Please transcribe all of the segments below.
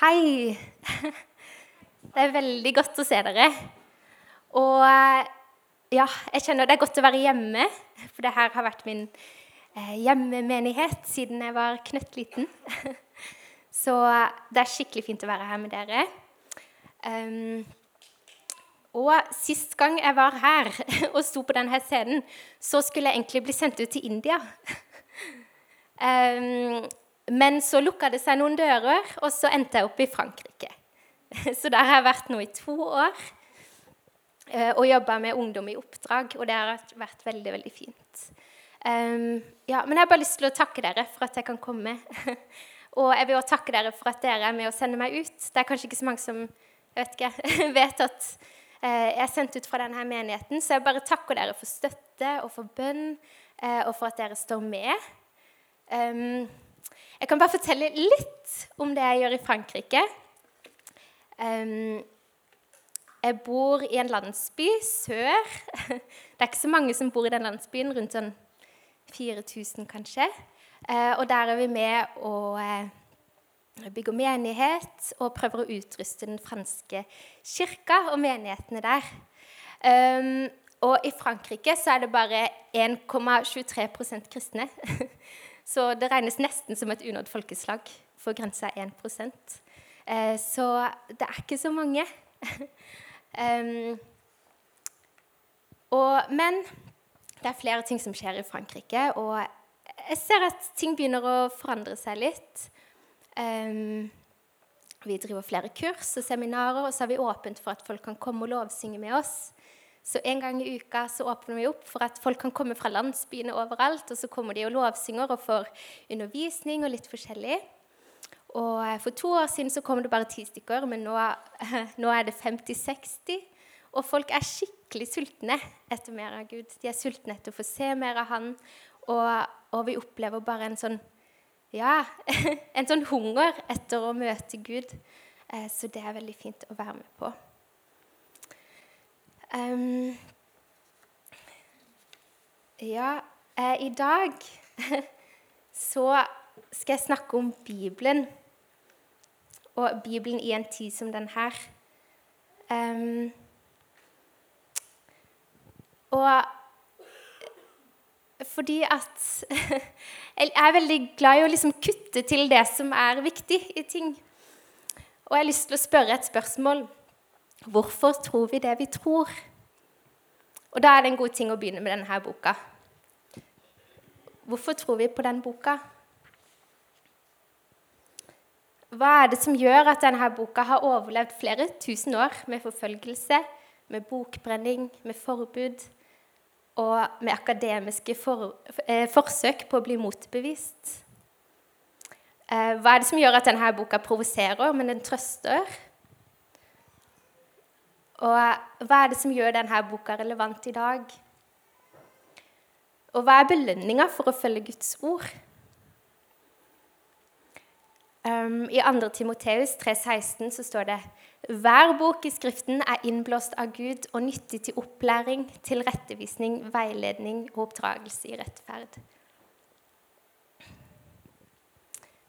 Hei. Det er veldig godt å se dere. Og ja, jeg kjenner det er godt å være hjemme, for det her har vært min eh, hjemmemenighet siden jeg var knøttliten. Så det er skikkelig fint å være her med dere. Um, og sist gang jeg var her og sto på denne scenen, så skulle jeg egentlig bli sendt ut til India. Um, men så lukka det seg noen dører, og så endte jeg opp i Frankrike. Så der har jeg vært nå i to år eh, og jobba med ungdom i oppdrag, og det har vært veldig, veldig fint. Um, ja, men jeg har bare lyst til å takke dere for at jeg kan komme. og jeg vil også takke dere for at dere er med å sende meg ut. Det er kanskje ikke så mange som vet, ikke, vet at eh, jeg er sendt ut fra denne menigheten, så jeg bare takker dere for støtte og for bønn, eh, og for at dere står med. Um, jeg kan bare fortelle litt om det jeg gjør i Frankrike. Um, jeg bor i en landsby sør. Det er ikke så mange som bor i den landsbyen, rundt sånn 4000 kanskje. Uh, og der er vi med og uh, bygger menighet og prøver å utruste den franske kirka og menighetene der. Um, og i Frankrike så er det bare 1,23% kristne. Så det regnes nesten som et unådd folkeslag, for grensa er 1 eh, Så det er ikke så mange. men det er flere ting som skjer i Frankrike, og jeg ser at ting begynner å forandre seg litt. Vi driver flere kurs og seminarer, og så er vi åpent for at folk kan komme og lovsynge med oss. Så en gang i uka så åpner vi opp for at folk kan komme fra landsbyene overalt. Og så kommer de og lovsynger og får undervisning og litt forskjellig. Og eh, For to år siden så kom det bare ti stykker, men nå, nå er det 50-60. Og folk er skikkelig sultne etter mer av Gud. De er sultne etter å få se mer av Han. Og, og vi opplever bare en sånn ja, en sånn hunger etter å møte Gud. Eh, så det er veldig fint å være med på. Um, ja, eh, i dag så skal jeg snakke om Bibelen. Og Bibelen i en tid som den her. Um, og fordi at Jeg er veldig glad i å liksom kutte til det som er viktig i ting. Og jeg har lyst til å spørre et spørsmål. Hvorfor tror vi det vi tror? Og Da er det en god ting å begynne med denne boka. Hvorfor tror vi på den boka? Hva er det som gjør at denne boka har overlevd flere tusen år med forfølgelse, med bokbrenning, med forbud og med akademiske for, eh, forsøk på å bli motbevist? Eh, hva er det som gjør at denne boka provoserer, men den trøster? Og hva er det som gjør denne boka relevant i dag? Og hva er belønninga for å følge Guds ord? Um, I 2. Timoteus 3,16 så står det hver bok i Skriften er innblåst av Gud og nyttig til opplæring, tilrettevisning, veiledning og oppdragelse i rettferd.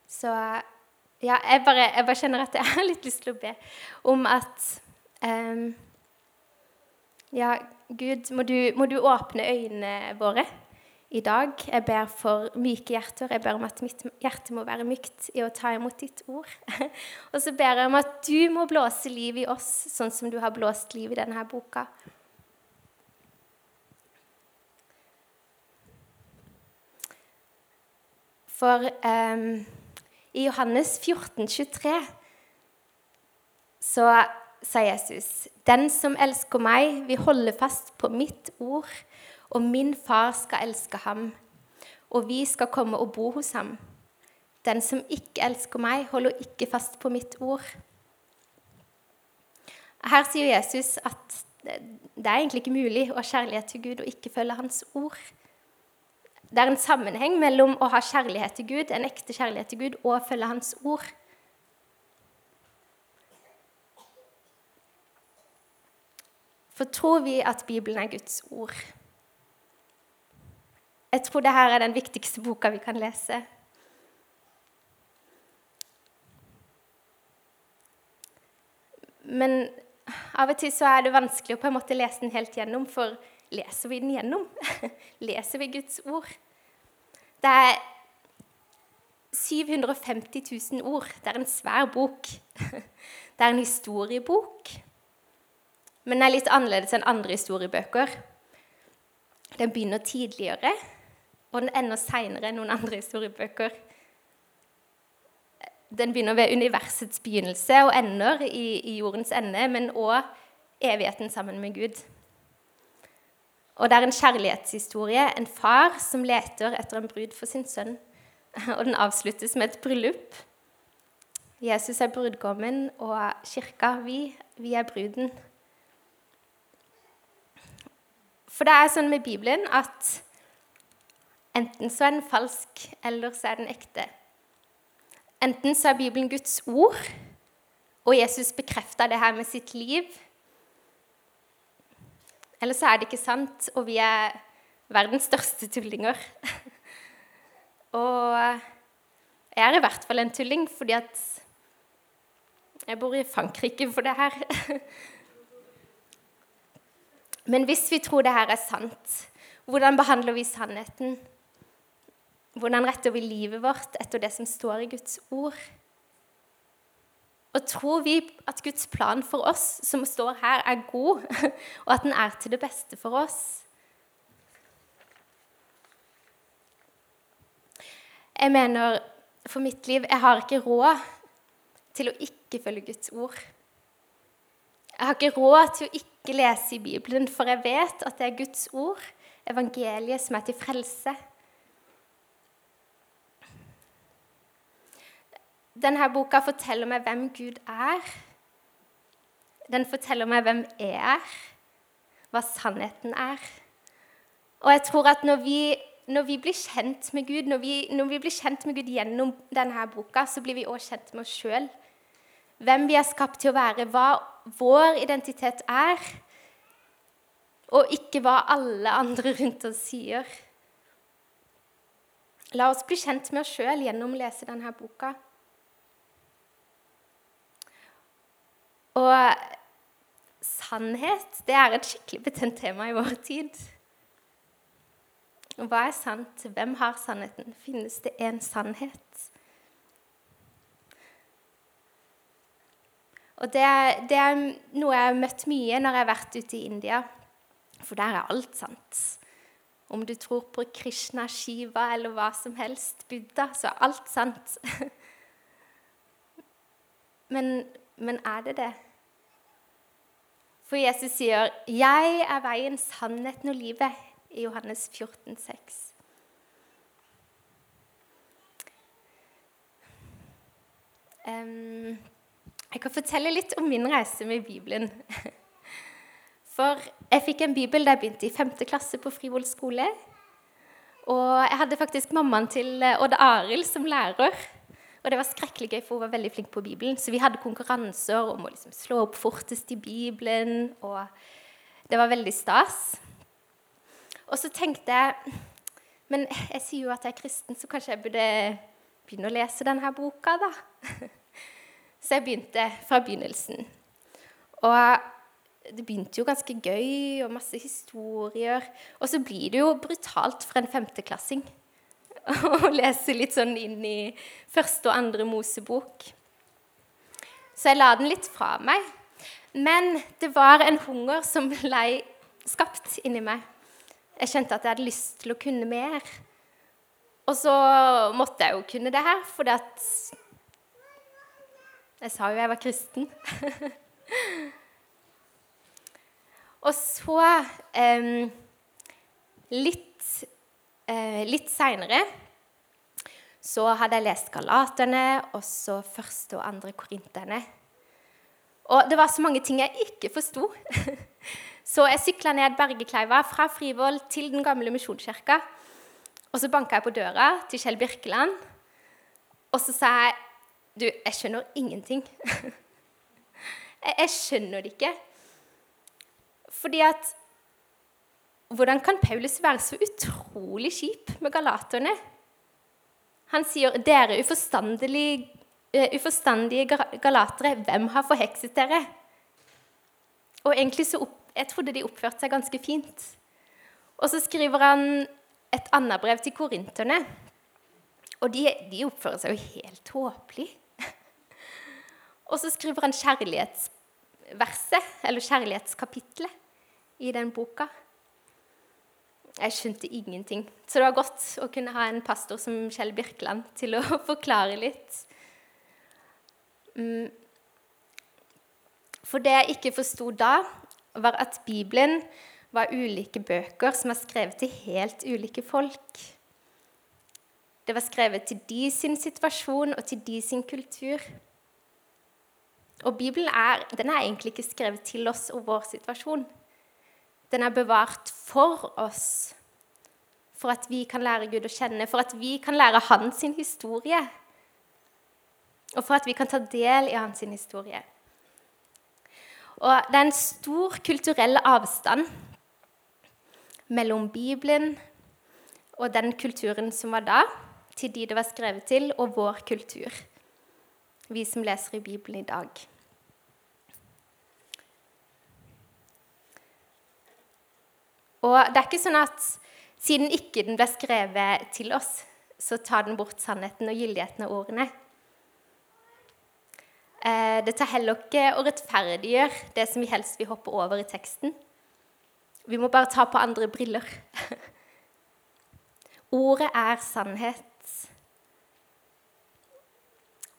Så ja, jeg bare, jeg bare kjenner at jeg har litt lyst til å be om at Um, ja, Gud, må du, må du, åpne øynene våre i dag. Jeg ber for myke hjerter. Jeg ber om at mitt hjerte må være mykt i å ta imot ditt ord. Og så ber jeg om at du må blåse liv i oss, sånn som du har blåst liv i denne boka. For um, i Johannes 14, 23 så sa Jesus, 'Den som elsker meg, vil holde fast på mitt ord,' 'og min far skal elske ham, og vi skal komme og bo hos ham.' 'Den som ikke elsker meg, holder ikke fast på mitt ord.' Her sier Jesus at det er egentlig ikke mulig å ha kjærlighet til Gud og ikke følge Hans ord. Det er en sammenheng mellom å ha kjærlighet til Gud, en ekte kjærlighet til Gud, og å følge Hans ord. For tror vi at Bibelen er Guds ord? Jeg tror dette er den viktigste boka vi kan lese. men av og til så er det vanskelig å på en måte lese den helt gjennom, for leser vi den gjennom? leser vi Guds ord? Det er 750 000 ord. Det er en svær bok. Det er en historiebok, men den er litt annerledes enn andre historiebøker. Den begynner tidligere, og den ender seinere enn noen andre historiebøker. Den begynner ved universets begynnelse og ender i, i jordens ende, men òg evigheten sammen med Gud. Og det er en kjærlighetshistorie, en far som leter etter en brud for sin sønn. Og den avsluttes med et bryllup. Jesus er brudgommen, og kirka, vi, vi er bruden. For det er sånn med Bibelen at enten så er den falsk, eller så er den ekte. Enten så er Bibelen Guds ord, og Jesus bekrefta det her med sitt liv. Eller så er det ikke sant, og vi er verdens største tullinger. Og jeg er i hvert fall en tulling, fordi at jeg bor i Frankrike for det her. Men hvis vi tror det her er sant, hvordan behandler vi sannheten? Hvordan retter vi livet vårt etter det som står i Guds ord? Og tror vi at Guds plan for oss som står her, er god, og at den er til det beste for oss? Jeg mener for mitt liv jeg har ikke råd til å ikke følge Guds ord. Jeg har ikke råd til å ikke lese i Bibelen, for jeg vet at det er Guds ord, evangeliet, som er til frelse. Denne boka forteller meg hvem Gud er. Den forteller meg hvem jeg er, hva sannheten er. Og jeg tror at når vi når vi blir kjent med Gud, når vi, når vi, blir kjent med Gud gjennom denne boka, så blir vi også kjent med oss sjøl. Hvem vi er skapt til å være, hva vår identitet er, og ikke hva alle andre rundt oss sier. La oss bli kjent med oss sjøl gjennom å lese denne boka. Og sannhet det er et skikkelig betent tema i vår tid. Hva er sant? Hvem har sannheten? Finnes det en sannhet? Og det, det, er noe jeg har møtt mye når jeg har vært ute i India. For der er alt sant. Om du tror på Krishna, Shiva eller hva som helst, Buddha, så er alt sant. Men, men er det det? For Jesus sier, 'Jeg er veien, sannheten og livet' i Johannes 14, 6. Um, jeg kan fortelle litt om min reise med Bibelen. For jeg fikk en bibel da jeg begynte i 5. klasse på Frivoll skole. Og jeg hadde faktisk mammaen til Odd Arild som lærer. Og det var skrekkelig gøy, for hun var veldig flink på Bibelen. Så vi hadde konkurranser om å liksom slå opp fortest i Bibelen. Og det var veldig stas. Og så tenkte jeg Men jeg sier jo at jeg er kristen, så kanskje jeg burde begynne å lese denne boka, da. Så jeg begynte fra begynnelsen. Og det begynte jo ganske gøy og masse historier. Og så blir det jo brutalt for en femteklassing å lese litt sånn inn i første og andre Mosebok. Så jeg la den litt fra meg. Men det var en hunger som ble skapt inni meg. Jeg kjente at jeg hadde lyst til å kunne mer. Og så måtte jeg jo kunne det her, for Jeg sa jo jeg var kristen. og så eh, Litt, eh, litt seinere så hadde jeg lest Galaterne og så første og andre Korinterne. Og det var så mange ting jeg ikke forsto. Så jeg sykla ned Bergekleiva fra Frivoll til den gamle misjonskirka. Og så banka jeg på døra til Kjell Birkeland, og så sa jeg Du, jeg skjønner ingenting. jeg, jeg skjønner det ikke. Fordi at Hvordan kan Paulus være så utrolig kjip med galaterne? Han sier, 'Dere uforstandige, uh, uforstandige galatere, hvem har forhekset dere?' Og egentlig så opp, Jeg trodde de oppførte seg ganske fint. Og så skriver han et annet brev til korinterne. Og de, de oppfører seg jo helt tåpelig. Og så skriver han kjærlighetsverset, eller kjærlighetskapitlet, i den boka. Jeg skjønte ingenting. Så det var godt å kunne ha en pastor som Kjell Birkeland til å forklare litt. Mm. For det jeg ikke forsto da, var at Bibelen var ulike bøker som var skrevet til helt ulike folk. Det var skrevet til de sin situasjon og til de sin kultur. Og Bibelen er, den er egentlig ikke skrevet til oss og vår situasjon. Den er bevart for oss, for at vi kan lære Gud å kjenne, for at vi kan lære hans historie, og for at vi kan ta del i hans historie. Og det er en stor kulturell avstand mellom Bibelen og den kulturen som var da, til de det var skrevet til, og vår kultur, vi som leser i Bibelen i dag. Og det er ikke sånn at siden ikke den ble skrevet til oss, så tar den bort sannheten og gyldigheten av ordene. Eh, det tar heller ikke å rettferdiggjøre det som vi helst vil hoppe over i teksten. Vi må bare ta på andre briller. Ordet er sannhet.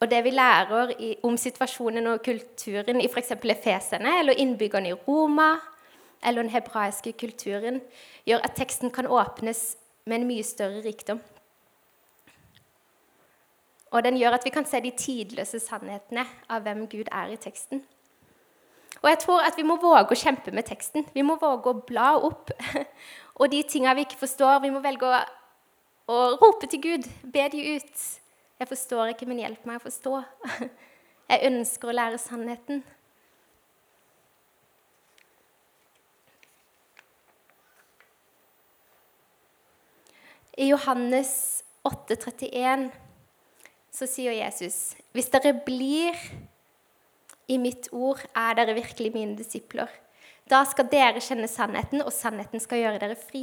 Og det vi lærer om situasjonen og kulturen i f.eks. Efesene eller innbyggerne i Roma, eller den hebraiske kulturen, gjør at teksten kan åpnes med en mye større rikdom. Og den gjør at vi kan se de tidløse sannhetene av hvem Gud er i teksten. Og jeg tror at vi må våge å kjempe med teksten. Vi må våge å bla opp. Og de tinga vi ikke forstår, vi må velge å, å rope til Gud, be de ut. Jeg forstår ikke, men hjelp meg å forstå. Jeg ønsker å lære sannheten. I Johannes 8,31 så sier Jesus hvis dere blir i mitt ord, er dere virkelig mine disipler. Da skal dere kjenne sannheten, og sannheten skal gjøre dere fri.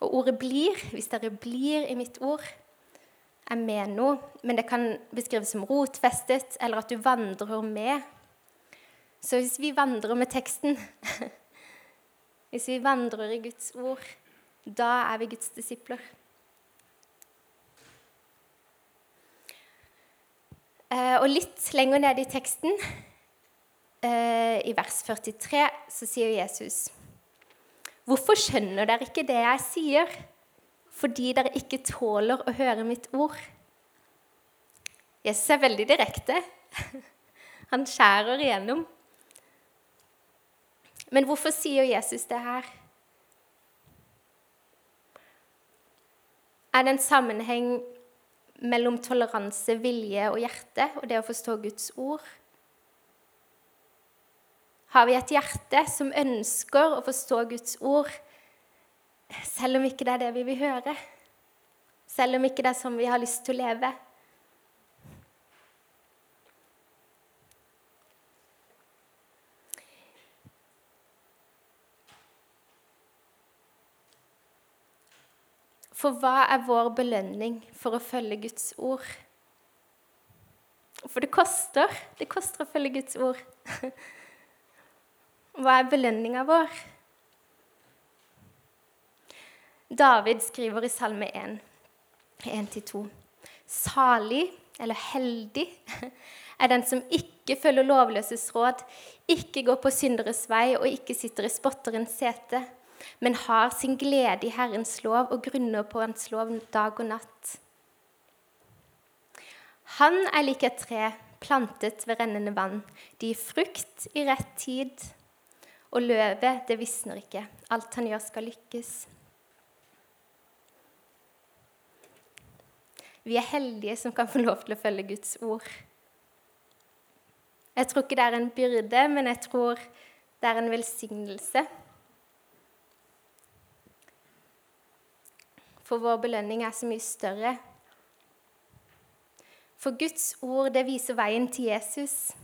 Og ordet 'blir', hvis dere blir i mitt ord, er med nå, men det kan beskrives som rotfestet, eller at du vandrer med. Så hvis vi vandrer med teksten, hvis vi vandrer i Guds ord, da er vi Guds disipler. Eh, og litt lenger nede i teksten, eh, i vers 43, så sier Jesus Hvorfor skjønner dere ikke det jeg sier? Fordi dere ikke tåler å høre mitt ord. Jesus er veldig direkte. Han skjærer igjennom. Men hvorfor sier Jesus det her? Er det en sammenheng mellom toleranse, vilje og hjerte og det å forstå Guds ord? Har vi et hjerte som ønsker å forstå Guds ord, selv om ikke det er det vi vil høre? Selv om ikke det er sånn vi har lyst til å leve? For hva er vår belønning for å følge Guds ord? For det koster. Det koster å følge Guds ord. Hva er belønninga vår? David skriver i Salme 1, 1-2.: Salig, eller heldig, er den som ikke følger lovløses råd, ikke går på synderes vei og ikke sitter i spotterens sete men har sin glede i Herrens lov og grunner på Hans lov dag og natt. Han er lik et tre plantet ved rennende vann. De gir frukt i rett tid, og løvet, det visner ikke. Alt han gjør, skal lykkes. Vi er heldige som kan få lov til å følge Guds ord. Jeg tror ikke det er en byrde, men jeg tror det er en velsignelse. for vår belønning er så mye større. For Guds ord, det viser veien til Jesus.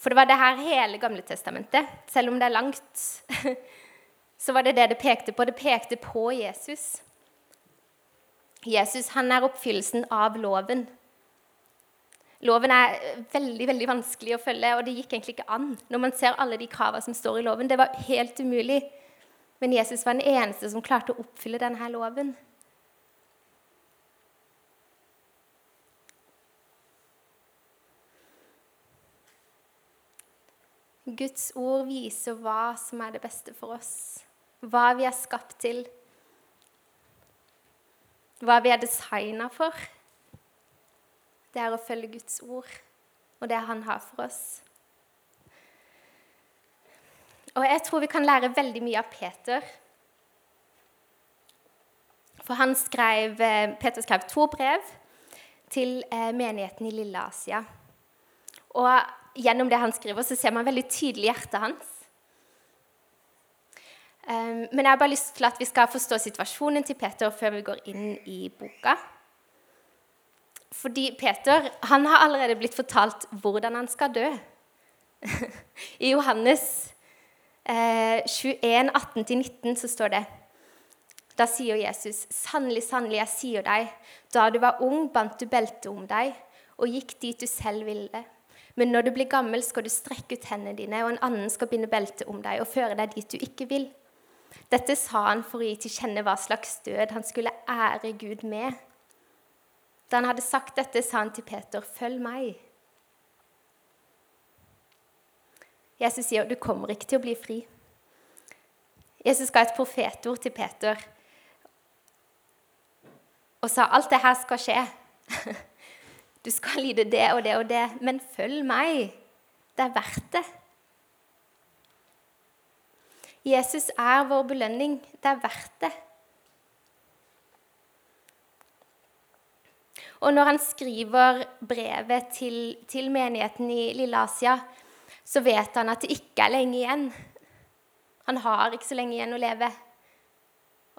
For det var det her hele Gamle testamentet, selv om det er langt. Så var det det det pekte på. Det pekte på Jesus. Jesus han er oppfyllelsen av loven. Loven er veldig veldig vanskelig å følge, og det gikk egentlig ikke an. når man ser alle de kravene som står i loven. Det var helt umulig. Men Jesus var den eneste som klarte å oppfylle denne loven. Guds ord viser hva som er det beste for oss, hva vi er skapt til, hva vi er designa for. Det er å følge Guds ord og det han har for oss. Og jeg tror vi kan lære veldig mye av Peter. For han skrev, eh, Peter skrev to brev til eh, menigheten i Lille Asia. Og gjennom det han skriver, så ser man veldig tydelig hjertet hans. Um, men jeg har bare lyst til at vi skal forstå situasjonen til Peter før vi går inn i boka. Fordi Peter han har allerede blitt fortalt hvordan han skal dø. I Johannes eh, 21, 18-19 så står det Da sier Jesus, 'Sannelig, sannelig, jeg sier deg, da du var ung, bandt du beltet om deg' og gikk dit du selv ville. Men når du blir gammel, skal du strekke ut hendene dine, og en annen skal binde beltet om deg og føre deg dit du ikke vil. Dette sa han for å gi til kjenne hva slags død han skulle ære Gud med. Da han hadde sagt dette, sa han til Peter, 'Følg meg'. Jesus sier, 'Du kommer ikke til å bli fri'. Jesus ga et profetord til Peter og sa alt det her skal skje. Du skal lide det og det og det, men følg meg. Det er verdt det. Jesus er vår belønning. Det er verdt det. Og når han skriver brevet til, til menigheten i Lille Asia, så vet han at det ikke er lenge igjen. Han har ikke så lenge igjen å leve.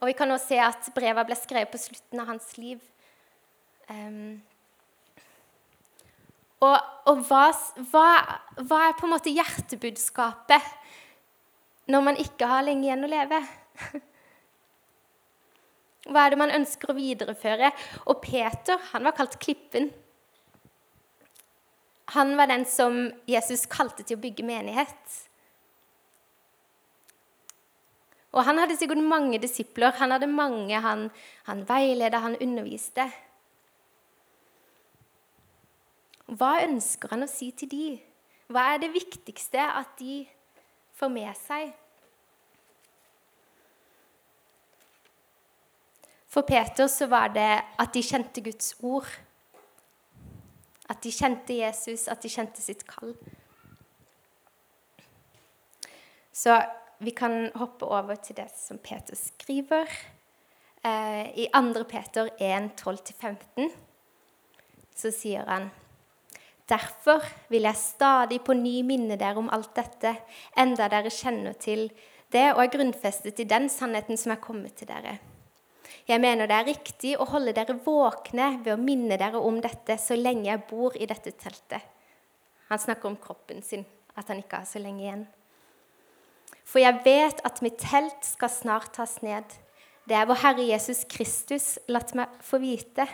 Og vi kan også se at brevet ble skrevet på slutten av hans liv. Um, og, og hva, hva, hva, er på en måte hjertebudskapet når man ikke har lenge igjen å leve? Hva er det man ønsker å videreføre? Og Peter han var kalt Klippen. Han var den som Jesus kalte til å bygge menighet. Og han hadde sikkert mange disipler. Han hadde mange han, han veileda, han underviste. Hva ønsker han å si til de? Hva er det viktigste at de får med seg? For Peter så var det at de kjente Guds ord. At de kjente Jesus, at de kjente sitt kall. Så vi kan hoppe over til det som Peter skriver. Eh, I 2. Peter 1, 12-15 så sier han Derfor vil jeg stadig på ny minne dere om alt dette, enda dere kjenner til det og er grunnfestet i den sannheten som er kommet til dere. Jeg mener det er riktig å holde dere våkne ved å minne dere om dette så lenge jeg bor i dette teltet. Han snakker om kroppen sin, at han ikke har så lenge igjen. For jeg vet at mitt telt skal snart tas ned. Det er vår Herre Jesus Kristus latt meg få vite.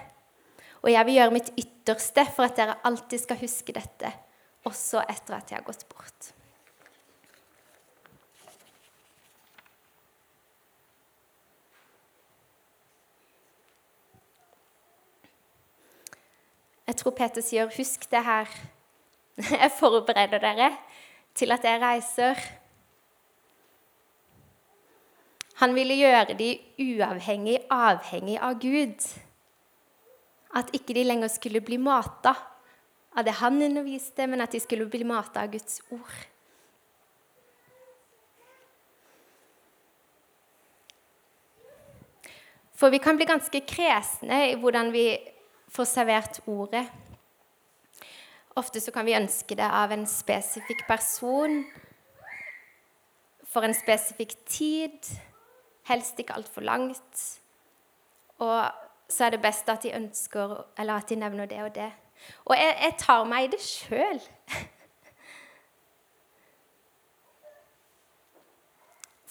Og jeg vil gjøre mitt ytterste for at dere alltid skal huske dette, også etter at jeg har gått bort. Jeg tror Peter sier, 'Husk det her. Jeg forbereder dere til at jeg reiser.' Han ville gjøre de uavhengig avhengig av Gud at ikke de lenger skulle bli mata av det han underviste, men at de skulle bli mata av Guds ord. For vi kan bli ganske kresne i hvordan vi får servert ordet. Ofte så kan vi ønske det av en spesifikk person for en spesifikk tid, helst ikke altfor langt. Og så er det best at de ønsker eller at de nevner det og det. Og jeg, jeg tar meg i det sjøl.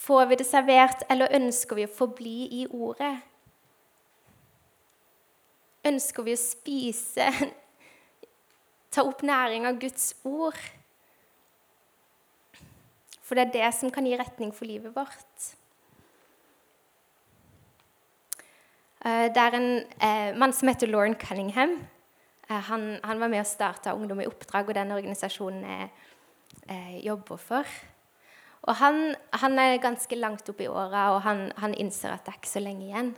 Får vi det servert, eller ønsker vi å forbli i ordet? Ønsker vi å spise, ta opp næring av Guds ord? For det er det som kan gi retning for livet vårt. Eh, det er en eh, mann som heter Lauren Cunningham. Eh, han, han var med og starta Ungdom i oppdrag, og den organisasjonen jeg jobber for. Og han, han, er ganske langt oppe i åra, og han, han, innser at det er ikke så lenge igjen.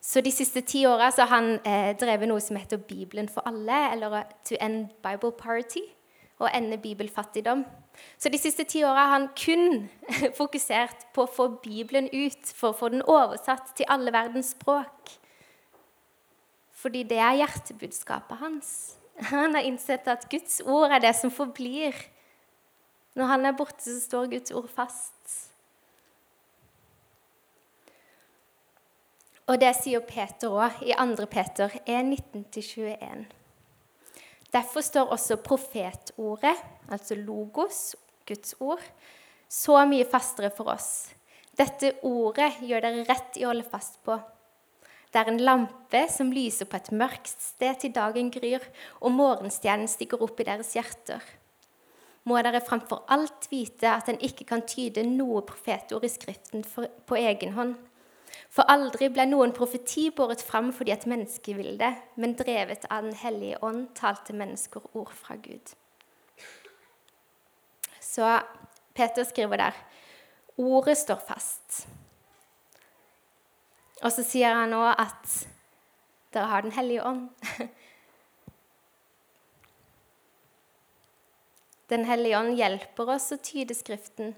Så de siste ti åra har han eh, drevet noe som heter Bibelen for alle, eller To End Bible Party, og ende bibelfattigdom. Så de siste ti åra har han kun fokusert på å få Bibelen ut, for å få den oversatt til alle verdens språk. Fordi det er hjertebudskapet hans. Han har innsett at Guds ord er det som forblir. Når han er borte, så står Guds ord fast. Og det sier Peter òg i 2. Peter 1, 19-21. Derfor står også profetordet, altså logos, Guds ord, så mye fastere for oss. Dette ordet gjør dere rett i å holde fast på. Det er en lampe som lyser på et mørkt sted til dagen gryr, og morgenstjernen stiger opp i deres hjerter. Må dere framfor alt vite at en ikke kan tyde noe profetord i Skriften på egen hånd for aldri ble noen profeti båret fram fordi et menneske ville det, men drevet av Den hellige ånd talte mennesker ord fra Gud. Så Peter skriver der ordet står fast. Og så sier han nå at dere har Den hellige ånd. Den hellige ånd hjelper oss å tyde Skriften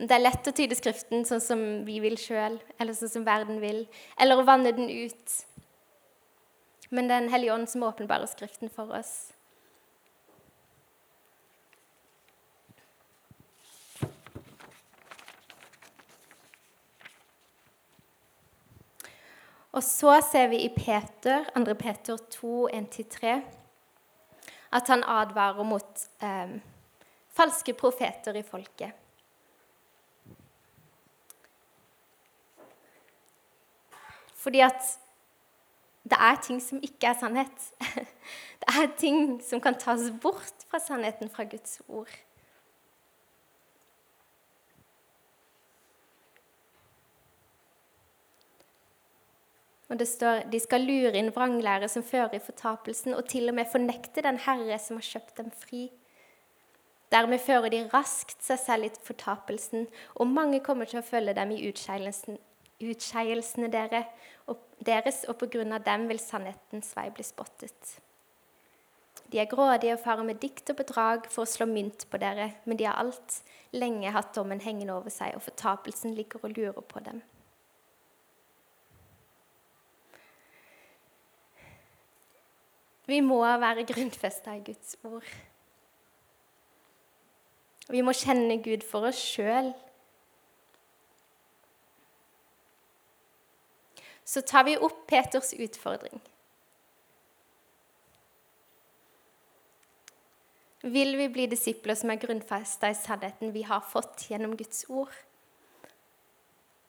det er lett å tyde Skriften sånn som vi vil sjøl, eller sånn som verden vil, eller å vanne den ut. Men det er Den hellige ånd som åpenbarer Skriften for oss. Og så ser vi i Peter, 2. Peter 2, 1-3, at han advarer mot eh, falske profeter i folket. Fordi at det er ting som ikke er sannhet. Det er ting som kan tas bort fra sannheten fra Guds ord. Og det står de skal lure inn vranglære som fører i fortapelsen, og til og med fornekte den Herre som har kjøpt dem fri. Dermed fører de raskt seg selv i fortapelsen, og mange kommer til å følge dem i utskeielsen, utskeielsene deres, og på grunn av dem vil sannhetens vei bli spottet. De er grådige og farer med dikt og bedrag for å slå mynt på dere, men de har alt lenge hatt dommen hengende over seg, og fortapelsen ligger og lurer på dem. Vi må være grunnfesta i Guds ord. Vi må kjenne Gud for oss sjøl så tar vi opp Peters utfordring. Vil vi bli disipler som er grunnfesta i sannheten vi har fått gjennom Guds ord?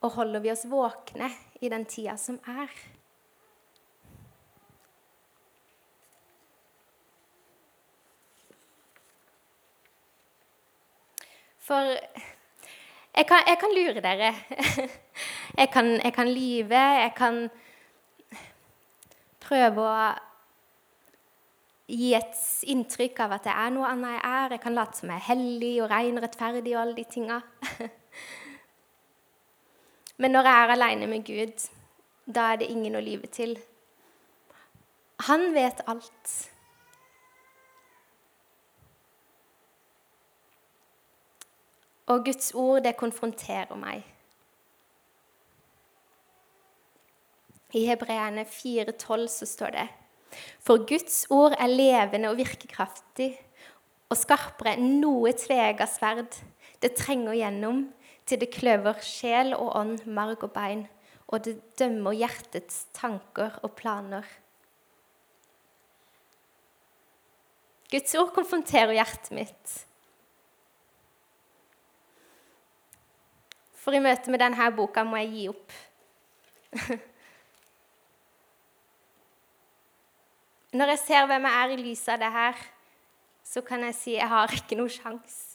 Og holder vi oss våkne i den tida som er? For jeg kan, jeg kan lure dere. Jeg kan, jeg kan lyve, jeg kan prøve å gi et inntrykk av at det er noe annet jeg er. Jeg kan late som jeg er hellig og ren og rettferdig og alle de tinga. Men når jeg er aleine med Gud, da er det ingen å lyve til. Han vet alt. Og Guds ord, det konfronterer meg. I Hebreerne 4,12 så står det For Guds ord er levende og virkekraftig og skarpere enn noe tvega sverd. Det trenger gjennom til det kløver sjel og ånd, marg og bein, og det dømmer hjertets tanker og planer. Guds ord konfronterer hjertet mitt. For i møte med denne boka må jeg gi opp. Når jeg ser hvem jeg er i lys av det her, så kan jeg si jeg har ikke noe sjans.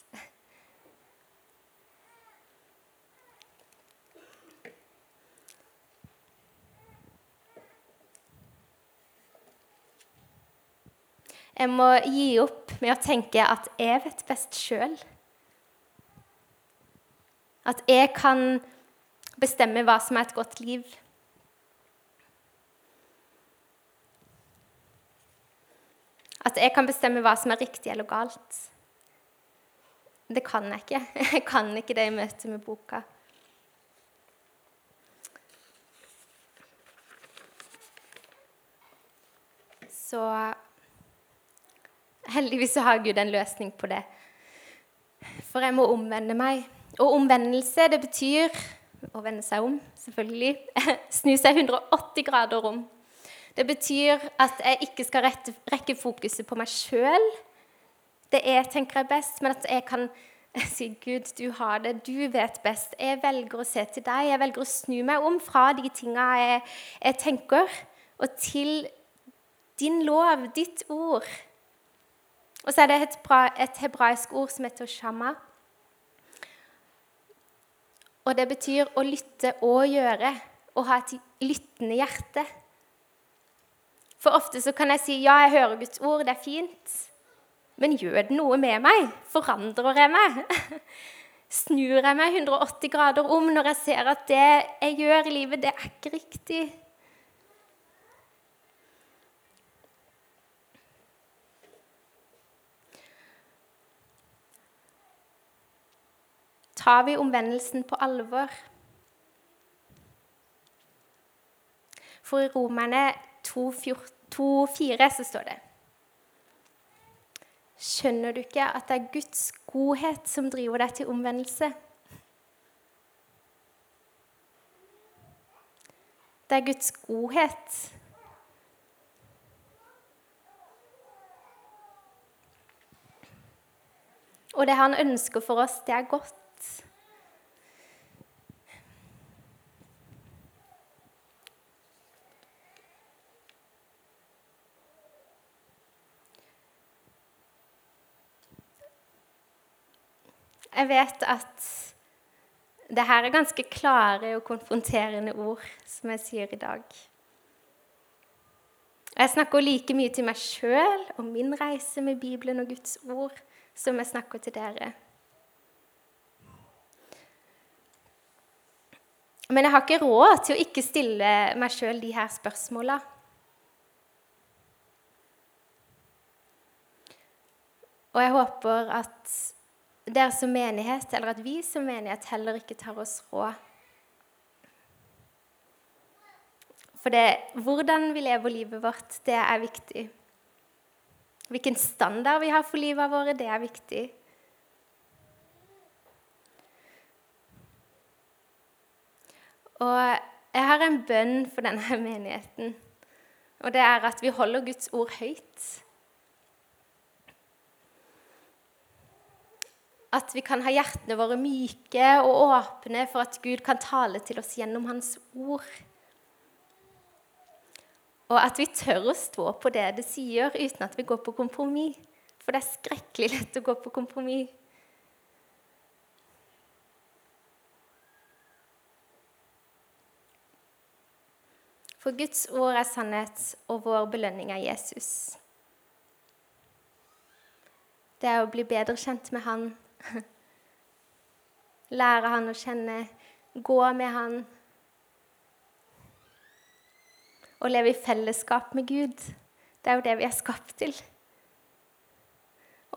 Jeg må gi opp med å tenke at jeg vet best sjøl. At jeg kan bestemme hva som er et godt liv. At jeg kan bestemme hva som er riktig eller galt. Det kan jeg ikke. Jeg kan ikke det i møte med boka. Så Heldigvis så har Gud en løsning på det. For jeg må omvende meg. Og omvendelse, det betyr å vende seg om, selvfølgelig. Snu seg 180 grader om. Det betyr at jeg ikke skal rette, rekke fokuset på meg sjøl, det jeg tenker er best, men at jeg kan si Gud, du har det, du vet best. Jeg velger å se til deg. Jeg velger å snu meg om fra de tinga jeg, jeg tenker, og til din lov, ditt ord. Og så er det et, et hebraisk ord som heter shama. Og det betyr å lytte og gjøre. Å ha et lyttende hjerte. For ofte så kan jeg si ja, jeg hører Guds ord, det er fint. Men gjør det noe med meg? Forandrer jeg meg? Snur jeg meg 180 grader om når jeg ser at det jeg gjør i livet, det er ikke riktig? Tar vi omvendelsen på alvor. For i Romerne 2,4 så står det Skjønner du ikke at det er Guds godhet som driver deg til omvendelse? Det er Guds godhet. Og det han ønsker for oss, det er godt. Jeg vet at det her er ganske klare og konfronterende ord, som jeg sier i dag. Jeg snakker like mye til meg sjøl og min reise med Bibelen og Guds ord som jeg snakker til dere. Men jeg har ikke råd til å ikke stille meg sjøl de her spørsmåla. Og jeg håper at dere som menighet, eller at vi som menighet heller ikke tar oss råd. For det, hvordan vi lever livet vårt, det er viktig. Hvilken standard vi har for livet våre, det er viktig. Og jeg har en bønn for denne menigheten, og det er at vi holder Guds ord høyt. At vi kan ha hjertene våre myke og åpne for at Gud kan tale til oss gjennom Hans ord. Og at vi tør å stå på det det sier, uten at vi går på kompromiss. For det er skrekkelig lett å gå på kompromiss. For Guds ord er sannhet, og vår belønning er Jesus. Det er å bli bedre kjent med Han Lære han å kjenne, gå med han og leve i fellesskap med Gud. Det er jo det vi er skapt til.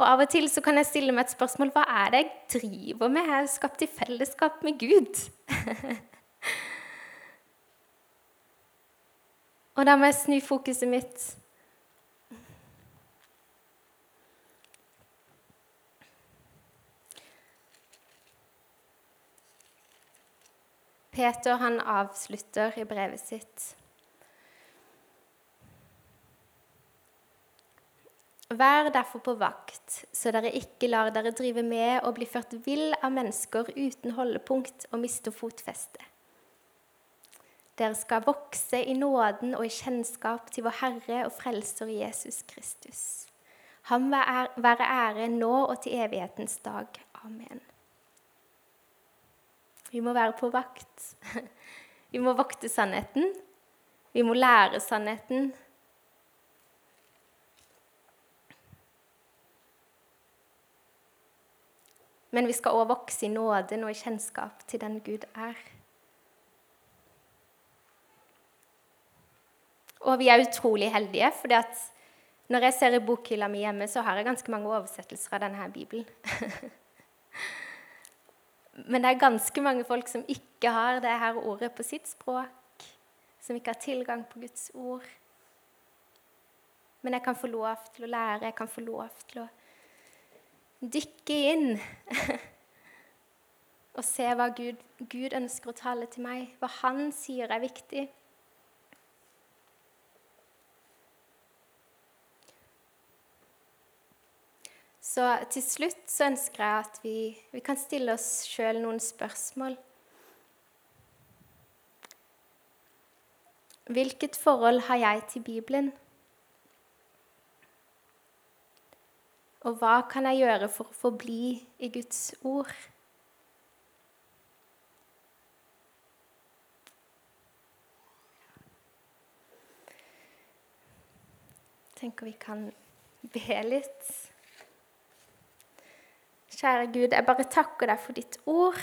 Og Av og til så kan jeg stille meg et spørsmål hva er det jeg driver med? Jeg er skapt i fellesskap med Gud. og da må jeg snu fokuset mitt Peter han avslutter i brevet sitt. Vær derfor på vakt, så dere ikke lar dere drive med og bli ført vill av mennesker uten holdepunkt og miste fotfeste. Dere skal vokse i nåden og i kjennskap til vår Herre og Frelser Jesus Kristus. Ham være ære nå og til evighetens dag. Amen. Vi må være på vakt. Vi må vokte sannheten. Vi må lære sannheten. Men vi skal òg vokse i nåden og i kjennskap til den Gud er. Og vi er utrolig heldige, for når jeg ser i bokhylla mi hjemme, så har jeg ganske mange oversettelser av denne bibelen. Men det er ganske mange folk som ikke har det her ordet på sitt språk, som ikke har tilgang på Guds ord. Men jeg kan få lov til å lære, jeg kan få lov til å dykke inn og se hva Gud, Gud ønsker å tale til meg, hva Han sier er viktig. Så til slutt så ønsker jeg at vi, vi kan stille oss sjøl noen spørsmål. Hvilket forhold har jeg til Bibelen? Og hva kan jeg gjøre for å forbli i Guds ord? Jeg tenker vi kan be litt. Kjære Gud, jeg bare takker deg for ditt ord.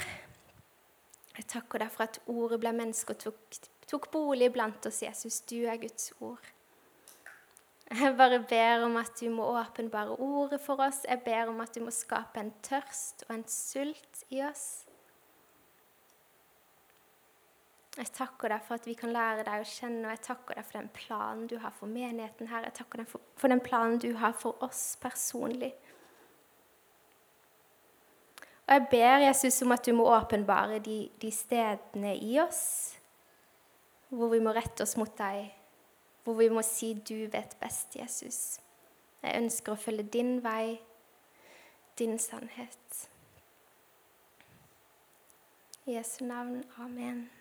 Jeg takker deg for at ordet ble menneske og tok, tok bolig blant oss, Jesus. Du er Guds ord. Jeg bare ber om at du må åpenbare ordet for oss. Jeg ber om at du må skape en tørst og en sult i oss. Jeg takker deg for at vi kan lære deg å kjenne, og jeg takker deg for den planen du har for menigheten her. Jeg takker deg for, for den planen du har for oss personlig. Og jeg ber Jesus om at du må åpenbare de, de stedene i oss hvor vi må rette oss mot deg hvor vi må si 'Du vet best, Jesus'. Jeg ønsker å følge din vei, din sannhet. I Jesu navn. Amen.